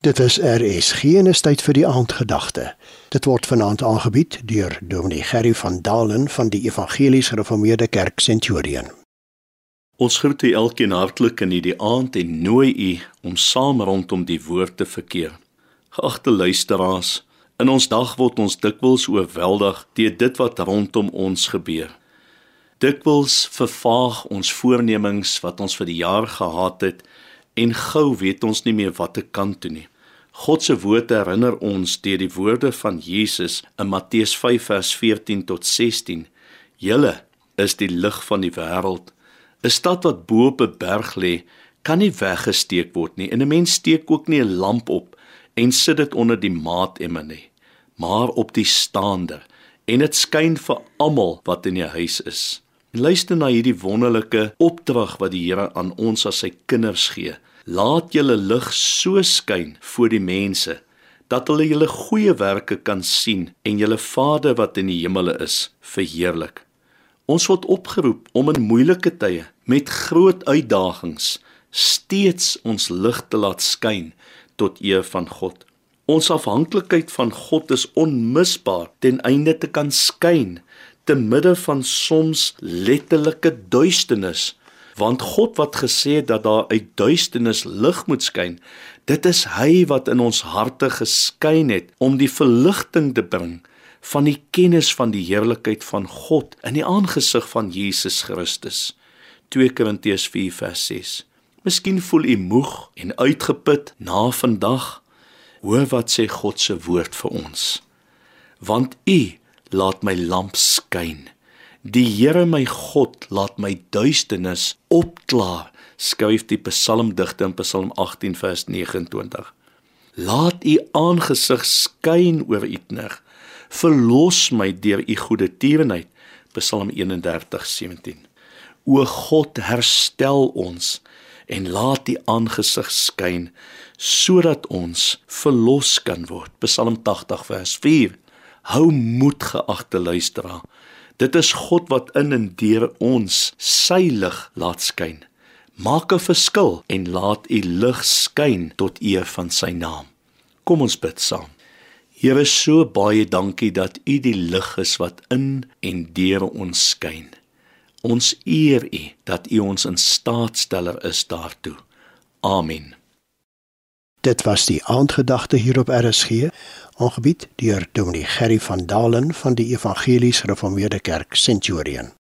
Dit is RSG en is tyd vir die aandgedagte. Dit word vanaand aangebied deur Dominee Gerry van Dalen van die Evangelies Gereformeerde Kerk Centurion. Ons groet u elkeen hartlik in hierdie aand en nooi u om saam rondom die woord te verkeer. Geagte luisteraars, in ons dag word ons dikwels oorweldig deur dit wat rondom ons gebeur. Dikwels vervaag ons voornemings wat ons vir die jaar gehad het en gou weet ons nie meer wat te kan toe nie. God se woord herinner ons deur die woorde van Jesus in Matteus 5 vers 14 tot 16. Julle is die lig van die wêreld. 'n Stad wat bo op 'n berg lê, kan nie weggesteek word nie. En 'n mens steek ook nie 'n lamp op en sit dit onder die maatemmer nie, maar op die staande en dit skyn vir almal wat in die huis is. Luister na hierdie wonderlike opdrag wat die Here aan ons as sy kinders gee laat julle lig so skyn voor die mense dat hulle julle goeie werke kan sien en julle Vader wat in die hemele is verheerlik. Ons word opgeroep om in moeilike tye met groot uitdagings steeds ons lig te laat skyn tot eer van God. Ons afhanklikheid van God is onmisbaar ten einde te kan skyn te midde van soms letterlike duisternis want God wat gesê het dat daar uit duisternis lig moet skyn, dit is hy wat in ons harte geskyn het om die verligting te bring van die kennis van die heerlikheid van God in die aangesig van Jesus Christus. 2 Korintiërs 4:6. Miskien voel u moeg en uitgeput na vandag. Hoor wat sê God se woord vir ons. Want u laat my lamp skyn. Die Here my God laat my duisternis opklaar, skryf die psalmdigter in Psalm 18 vers 29. Laat u aangesig skyn oor u knig. Verlos my deur u goeie tierenheid. Psalm 31:17. O God, herstel ons en laat u aangesig skyn sodat ons verlos kan word. Psalm 80 vers 4. Hou moed geagte luisteraar. Dit is God wat in en deur ons sy lig laat skyn. Maak 'n verskil en laat u lig skyn tot eer van sy naam. Kom ons bid saam. Here, so baie dankie dat u die lig is wat in en deur ons skyn. Ons eer u dat u ons in staatsteller is daartoe. Amen. Dit was die aandgedagte hier op RSG, aangebied deur Dominee Gerry van Dalen van die Evangelies Gereformeerde Kerk Centurion.